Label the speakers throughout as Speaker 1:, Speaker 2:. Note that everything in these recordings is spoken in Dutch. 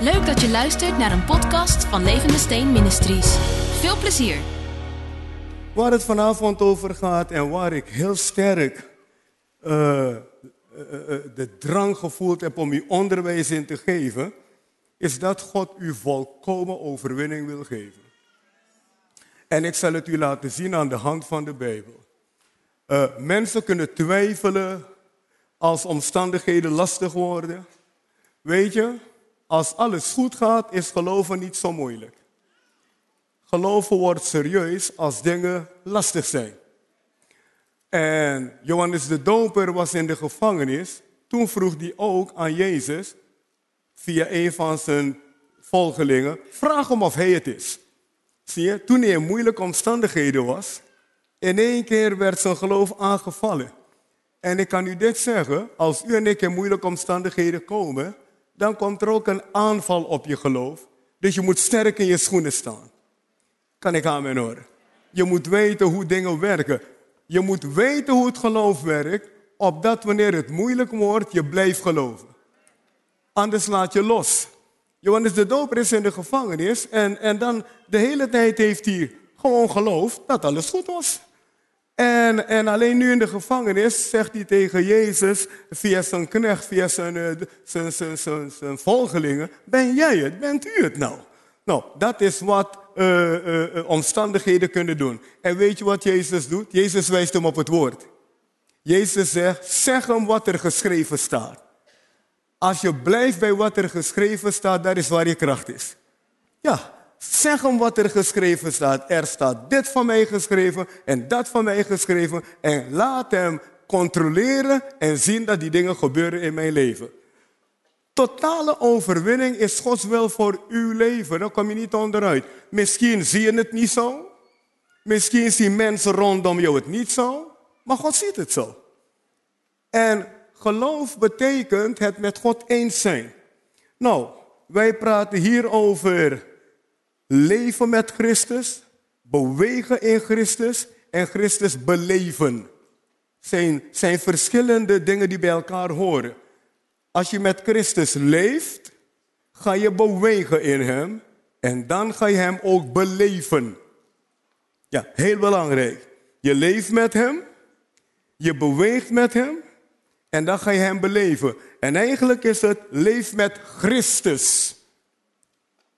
Speaker 1: Leuk dat je luistert naar een podcast van Levende Steen Ministries. Veel plezier.
Speaker 2: Waar het vanavond over gaat en waar ik heel sterk uh, uh, uh, de drang gevoeld heb om u onderwijs in te geven, is dat God u volkomen overwinning wil geven. En ik zal het u laten zien aan de hand van de Bijbel. Mensen kunnen twijfelen als omstandigheden lastig worden. Weet je, als alles goed gaat, is geloven niet zo moeilijk. Geloven wordt serieus als dingen lastig zijn. En Johannes de Doper was in de gevangenis. Toen vroeg hij ook aan Jezus, via een van zijn volgelingen, vraag hem of hij het is. Zie je, toen hij in moeilijke omstandigheden was, in één keer werd zijn geloof aangevallen. En ik kan u dit zeggen, als u en ik in moeilijke omstandigheden komen, dan komt er ook een aanval op je geloof. Dus je moet sterk in je schoenen staan. Kan ik aan mijn horen? Je moet weten hoe dingen werken. Je moet weten hoe het geloof werkt, opdat wanneer het moeilijk wordt, je blijft geloven. Anders laat je los. Johannes de Doper is in de gevangenis en, en dan de hele tijd heeft hij gewoon geloofd dat alles goed was. En, en alleen nu in de gevangenis zegt hij tegen Jezus via zijn knecht, via zijn, eh, zijn, zijn, zijn, zijn volgelingen, ben jij het, bent u het nou? Nou, dat is wat uh, uh, omstandigheden kunnen doen. En weet je wat Jezus doet? Jezus wijst hem op het woord. Jezus zegt, zeg hem wat er geschreven staat. Als je blijft bij wat er geschreven staat, dat is waar je kracht is. Ja, zeg hem wat er geschreven staat. Er staat dit van mij geschreven en dat van mij geschreven. En laat hem controleren en zien dat die dingen gebeuren in mijn leven. Totale overwinning is Gods wil voor uw leven. Daar kom je niet onderuit. Misschien zie je het niet zo. Misschien zien mensen rondom jou het niet zo. Maar God ziet het zo. En geloof betekent het met God eens zijn. Nou, wij praten hier over leven met Christus, bewegen in Christus en Christus beleven. Zijn, zijn verschillende dingen die bij elkaar horen. Als je met Christus leeft, ga je bewegen in Hem en dan ga je Hem ook beleven. Ja, heel belangrijk. Je leeft met Hem, je beweegt met Hem en dan ga je Hem beleven. En eigenlijk is het leef met Christus.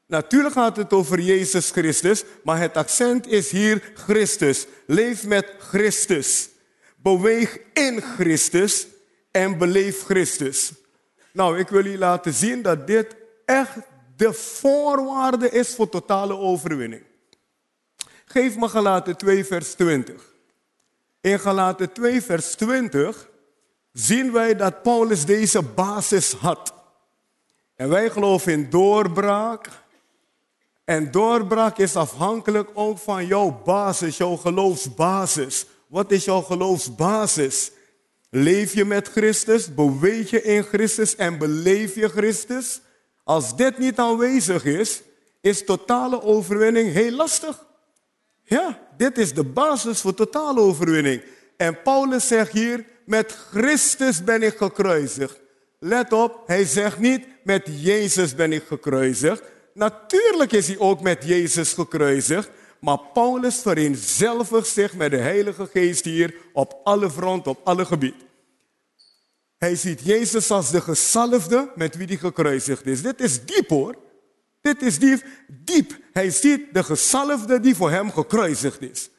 Speaker 2: Natuurlijk gaat het over Jezus Christus, maar het accent is hier Christus. Leef met Christus. Beweeg in Christus en beleef Christus. Nou, ik wil u laten zien dat dit echt de voorwaarde is voor totale overwinning. Geef me Galaten 2, vers 20. In Galaten 2, vers 20 zien wij dat Paulus deze basis had. En wij geloven in doorbraak. En doorbraak is afhankelijk ook van jouw basis, jouw geloofsbasis. Wat is jouw geloofsbasis? Leef je met Christus? Beweeg je in Christus en beleef je Christus? Als dit niet aanwezig is, is totale overwinning heel lastig. Ja, dit is de basis voor totale overwinning. En Paulus zegt hier, met Christus ben ik gekruisigd. Let op, hij zegt niet, met Jezus ben ik gekruisigd. Natuurlijk is hij ook met Jezus gekruisigd. Maar Paulus vereenzelvigt zich met de Heilige Geest hier op alle fronten, op alle gebieden. Hij ziet Jezus als de gezalfde met wie hij gekruisigd is. Dit is diep hoor. Dit is diep. diep. Hij ziet de gezalfde die voor hem gekruisigd is.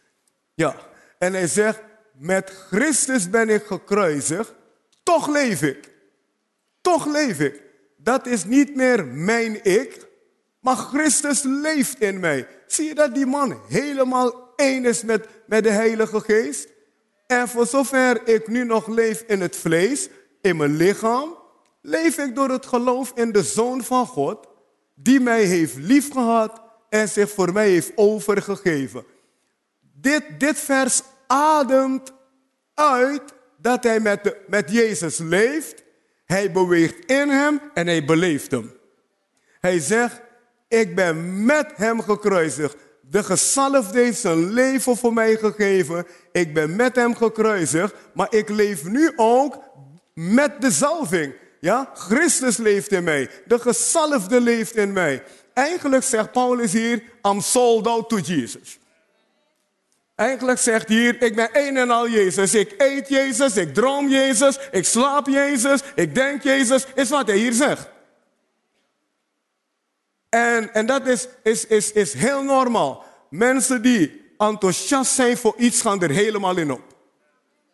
Speaker 2: Ja, en hij zegt, met Christus ben ik gekruisigd, toch leef ik. Toch leef ik. Dat is niet meer mijn ik, maar Christus leeft in mij. Zie je dat die man helemaal één is met, met de Heilige Geest? En voor zover ik nu nog leef in het vlees, in mijn lichaam, leef ik door het geloof in de Zoon van God, die mij heeft liefgehad en zich voor mij heeft overgegeven. Dit, dit vers ademt uit dat hij met, met Jezus leeft, hij beweegt in hem en hij beleeft hem. Hij zegt, ik ben met hem gekruisigd. De gezalfde heeft zijn leven voor mij gegeven. Ik ben met hem gekruisigd. Maar ik leef nu ook met de zalving. Ja, Christus leeft in mij. De gezalfde leeft in mij. Eigenlijk zegt Paulus hier, I'm sold out to Jesus. Eigenlijk zegt hier, ik ben een en al Jezus. Ik eet Jezus, ik droom Jezus, ik slaap Jezus, ik denk Jezus. Is wat hij hier zegt. En, en dat is, is, is, is heel normaal. Mensen die enthousiast zijn voor iets gaan er helemaal in op.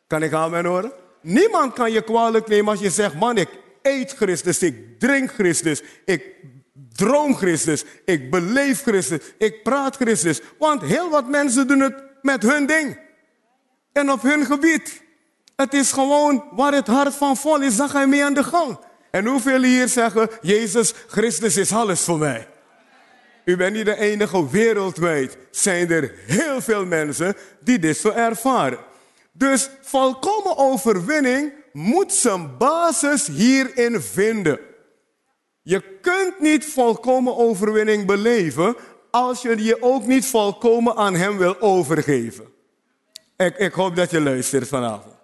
Speaker 2: Kan ik aan mijn horen? Niemand kan je kwalijk nemen als je zegt, man, ik eet Christus, ik drink Christus, ik droom Christus, ik beleef Christus, ik praat Christus. Want heel wat mensen doen het met hun ding. En op hun gebied. Het is gewoon waar het hart van vol is, dan ga je mee aan de gang. En hoeveel hier zeggen, Jezus Christus is alles voor mij. U bent niet de enige wereldwijd. Zijn er heel veel mensen die dit zo ervaren. Dus volkomen overwinning moet zijn basis hierin vinden. Je kunt niet volkomen overwinning beleven als je je ook niet volkomen aan Hem wil overgeven. Ik, ik hoop dat je luistert vanavond.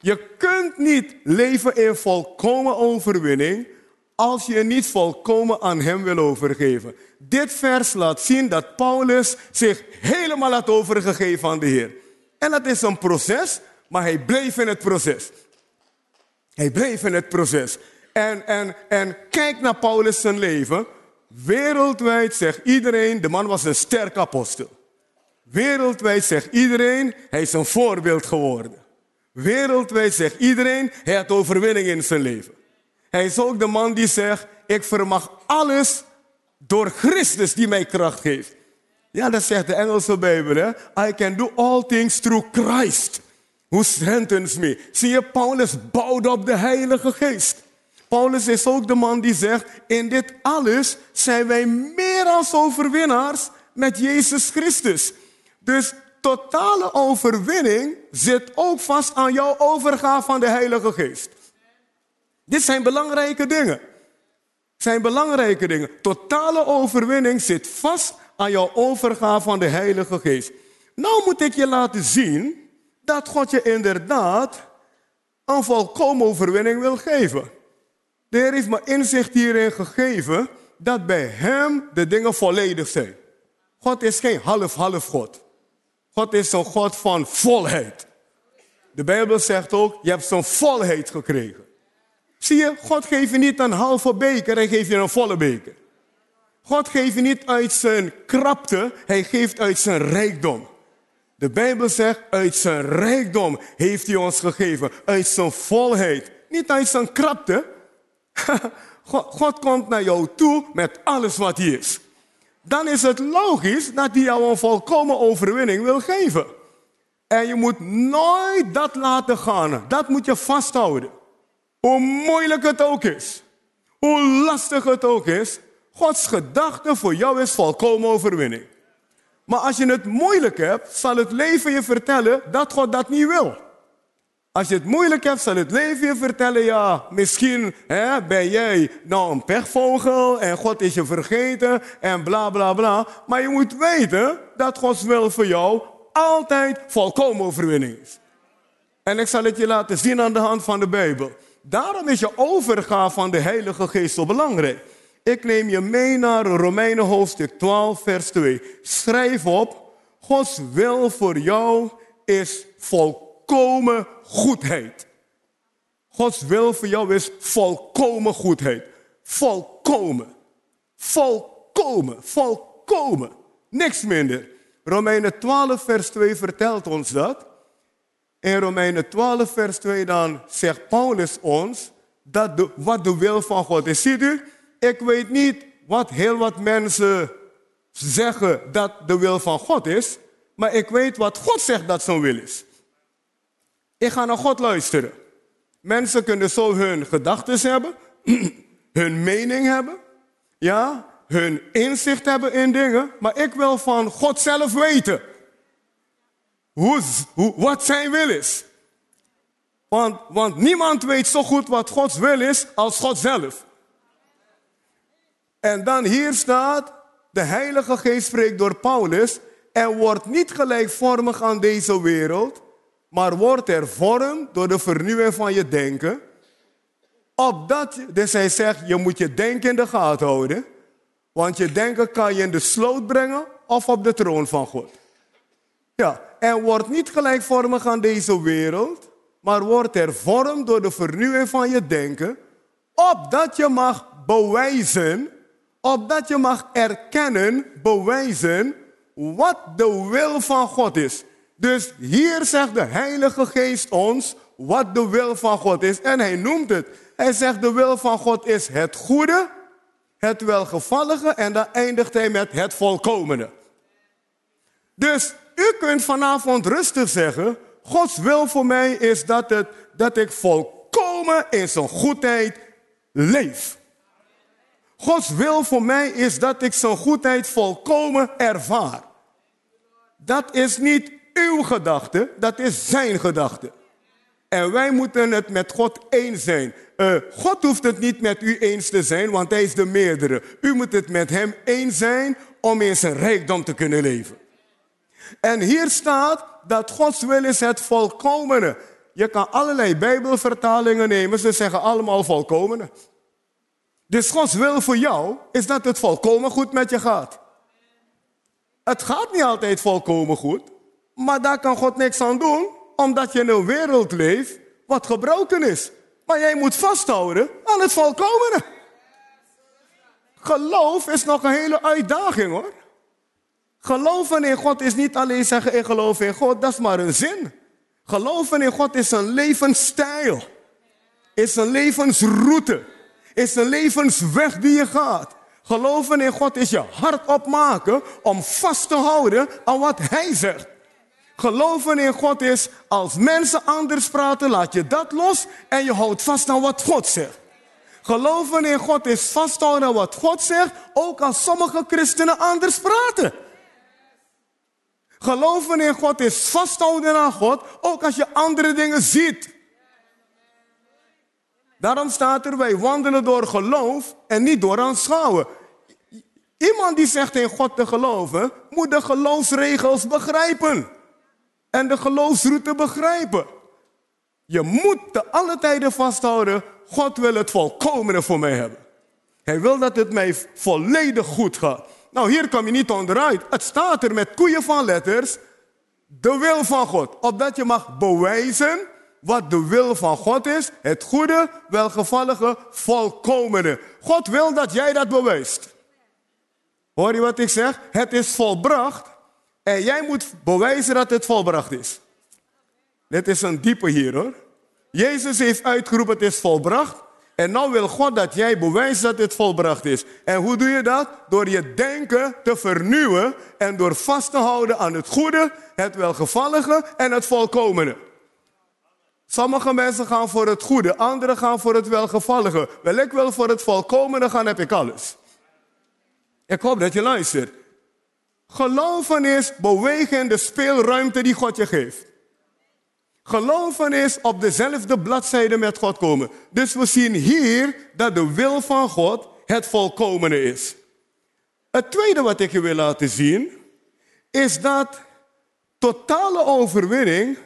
Speaker 2: Je kunt niet leven in volkomen overwinning als je niet volkomen aan Hem wil overgeven. Dit vers laat zien dat Paulus zich helemaal had overgegeven aan de Heer. En dat is een proces, maar hij bleef in het proces. Hij bleef in het proces. En, en, en kijk naar Paulus zijn leven. Wereldwijd zegt iedereen, de man was een sterk apostel. Wereldwijd zegt iedereen, hij is een voorbeeld geworden. Wereldwijd zegt iedereen, hij had overwinning in zijn leven. Hij is ook de man die zegt, ik vermag alles door Christus die mij kracht geeft. Ja, dat zegt de Engelse Bijbel. Hè? I can do all things through Christ, who strengthens me. Zie je, Paulus bouwt op de Heilige Geest. Paulus is ook de man die zegt, in dit alles zijn wij meer als overwinnaars met Jezus Christus. Dus totale overwinning zit ook vast aan jouw overgave van de Heilige Geest. Dit zijn belangrijke dingen. Zijn belangrijke dingen. Totale overwinning zit vast aan jouw overgave van de Heilige Geest. Nou moet ik je laten zien dat God je inderdaad een volkomen overwinning wil geven. De Heer heeft me inzicht hierin gegeven dat bij Hem de dingen volledig zijn. God is geen half-half God. God is een God van volheid. De Bijbel zegt ook, je hebt zo'n volheid gekregen. Zie je, God geeft je niet een halve beker, hij geeft je een volle beker. God geeft je niet uit zijn krapte, hij geeft uit zijn rijkdom. De Bijbel zegt, uit zijn rijkdom heeft hij ons gegeven, uit zijn volheid. Niet uit zijn krapte. God, God komt naar jou toe met alles wat hij is. Dan is het logisch dat hij jou een volkomen overwinning wil geven. En je moet nooit dat laten gaan. Dat moet je vasthouden. Hoe moeilijk het ook is. Hoe lastig het ook is. Gods gedachte voor jou is volkomen overwinning. Maar als je het moeilijk hebt, zal het leven je vertellen dat God dat niet wil. Als je het moeilijk hebt, zal het leven je vertellen, ja, misschien hè, ben jij nou een pechvogel en God is je vergeten en bla bla bla. Maar je moet weten dat Gods wil voor jou altijd volkomen overwinning is. En ik zal het je laten zien aan de hand van de Bijbel. Daarom is je overgave van de Heilige Geest zo belangrijk. Ik neem je mee naar Romeinen hoofdstuk 12, vers 2. Schrijf op, Gods wil voor jou is volkomen goedheid. Gods wil voor jou is volkomen goedheid. Volkomen. Volkomen. Volkomen. Niks minder. Romeinen 12, vers 2 vertelt ons dat. In Romeinen 12, vers 2 dan zegt Paulus ons dat de, wat de wil van God is. Ziet u, ik weet niet wat heel wat mensen zeggen dat de wil van God is, maar ik weet wat God zegt dat zijn wil is. Ik ga naar God luisteren. Mensen kunnen zo hun gedachten hebben, hun mening hebben, ja, hun inzicht hebben in dingen, maar ik wil van God zelf weten hoe, hoe, wat zijn wil is. Want, want niemand weet zo goed wat Gods wil is als God zelf. En dan hier staat, de Heilige Geest spreekt door Paulus en wordt niet gelijkvormig aan deze wereld, maar wordt hervormd door de vernieuwing van je denken. Opdat dus hij zegt, je moet je denken in de gaten houden. Want je denken kan je in de sloot brengen of op de troon van God. Ja, en word niet gelijkvormig aan deze wereld, maar word hervormd door de vernieuwing van je denken, opdat je mag bewijzen, opdat je mag erkennen, bewijzen, wat de wil van God is. Dus hier zegt de Heilige Geest ons wat de wil van God is. En hij noemt het. Hij zegt de wil van God is het goede, het welgevallige en dan eindigt hij met het volkomene. Dus u kunt vanavond rustig zeggen, Gods wil voor mij is dat, het, dat ik volkomen in zijn goedheid leef. Gods wil voor mij is dat ik zijn goedheid volkomen ervaar. Dat is niet uw gedachte, dat is zijn gedachte. En wij moeten het met God eens zijn. Uh, God hoeft het niet met u eens te zijn, want hij is de meerdere. U moet het met hem eens zijn om in zijn rijkdom te kunnen leven. En hier staat dat Gods wil is het volkomene. Je kan allerlei Bijbelvertalingen nemen, ze zeggen allemaal volkomene. Dus Gods wil voor jou is dat het volkomen goed met je gaat. Het gaat niet altijd volkomen goed, maar daar kan God niks aan doen, omdat je in een wereld leeft wat gebroken is. Maar jij moet vasthouden aan het volkomene. Geloof is nog een hele uitdaging hoor. Geloven in God is niet alleen zeggen ik geloof in God, dat is maar een zin. Geloven in God is een levensstijl. Is een levensroute. Is een levensweg die je gaat. Geloven in God is je hart opmaken om vast te houden aan wat Hij zegt. Geloven in God is als mensen anders praten, laat je dat los en je houdt vast aan wat God zegt. Geloven in God is vasthouden aan wat God zegt, ook als sommige christenen anders praten. Geloven in God is vasthouden aan God, ook als je andere dingen ziet. Daarom staat er, wij wandelen door geloof en niet door aanschouwen. Iemand die zegt in God te geloven, moet de geloofsregels begrijpen. En de geloofsroute begrijpen. Je moet te alle tijden vasthouden, God wil het volkomene voor mij hebben. Hij wil dat het mij volledig goed gaat. Nou, hier kom je niet onderuit. Het staat er met koeien van letters. De wil van God. Opdat je mag bewijzen wat de wil van God is. Het goede, welgevallige, volkomene. God wil dat jij dat bewijst. Hoor je wat ik zeg? Het is volbracht. En jij moet bewijzen dat het volbracht is. Dit is een diepe hier hoor. Jezus heeft uitgeroepen, het is volbracht. En nou wil God dat jij bewijst dat het volbracht is. En hoe doe je dat? Door je denken te vernieuwen en door vast te houden aan het goede, het welgevallige en het volkomene. Sommige mensen gaan voor het goede, anderen gaan voor het welgevallige. Wel, ik wil voor het volkomene gaan, heb ik alles. Ik hoop dat je luistert. Geloven is bewegen in de speelruimte die God je geeft. Geloven is op dezelfde bladzijde met God komen. Dus we zien hier dat de wil van God het volkomene is. Het tweede wat ik je wil laten zien, is dat totale overwinning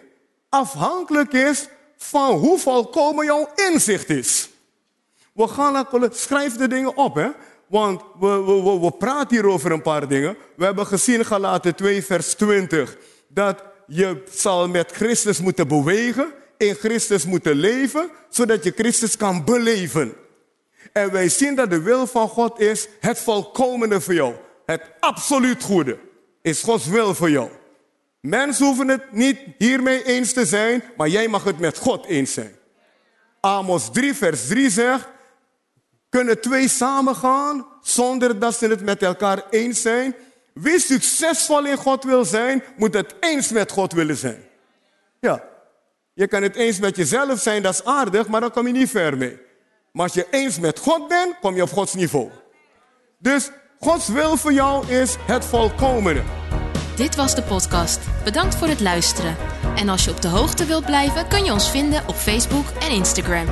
Speaker 2: afhankelijk is van hoe volkomen jouw inzicht is. We gaan schrijf de dingen op, hè. Want we, we, we, praten hier over een paar dingen. We hebben gezien, Galaten 2, vers 20, dat je zal met Christus moeten bewegen, in Christus moeten leven, zodat je Christus kan beleven. En wij zien dat de wil van God is het volkomene voor jou. Het absoluut goede is Gods wil voor jou. Mensen hoeven het niet hiermee eens te zijn, maar jij mag het met God eens zijn. Amos 3, vers 3 zegt, kunnen twee samengaan zonder dat ze het met elkaar eens zijn? Wie succesvol in God wil zijn, moet het eens met God willen zijn. Ja, je kan het eens met jezelf zijn, dat is aardig, maar dan kom je niet ver mee. Maar als je eens met God bent, kom je op Gods niveau. Dus Gods wil voor jou is het volkomene.
Speaker 1: Dit was de podcast. Bedankt voor het luisteren. En als je op de hoogte wilt blijven, kun je ons vinden op Facebook en Instagram.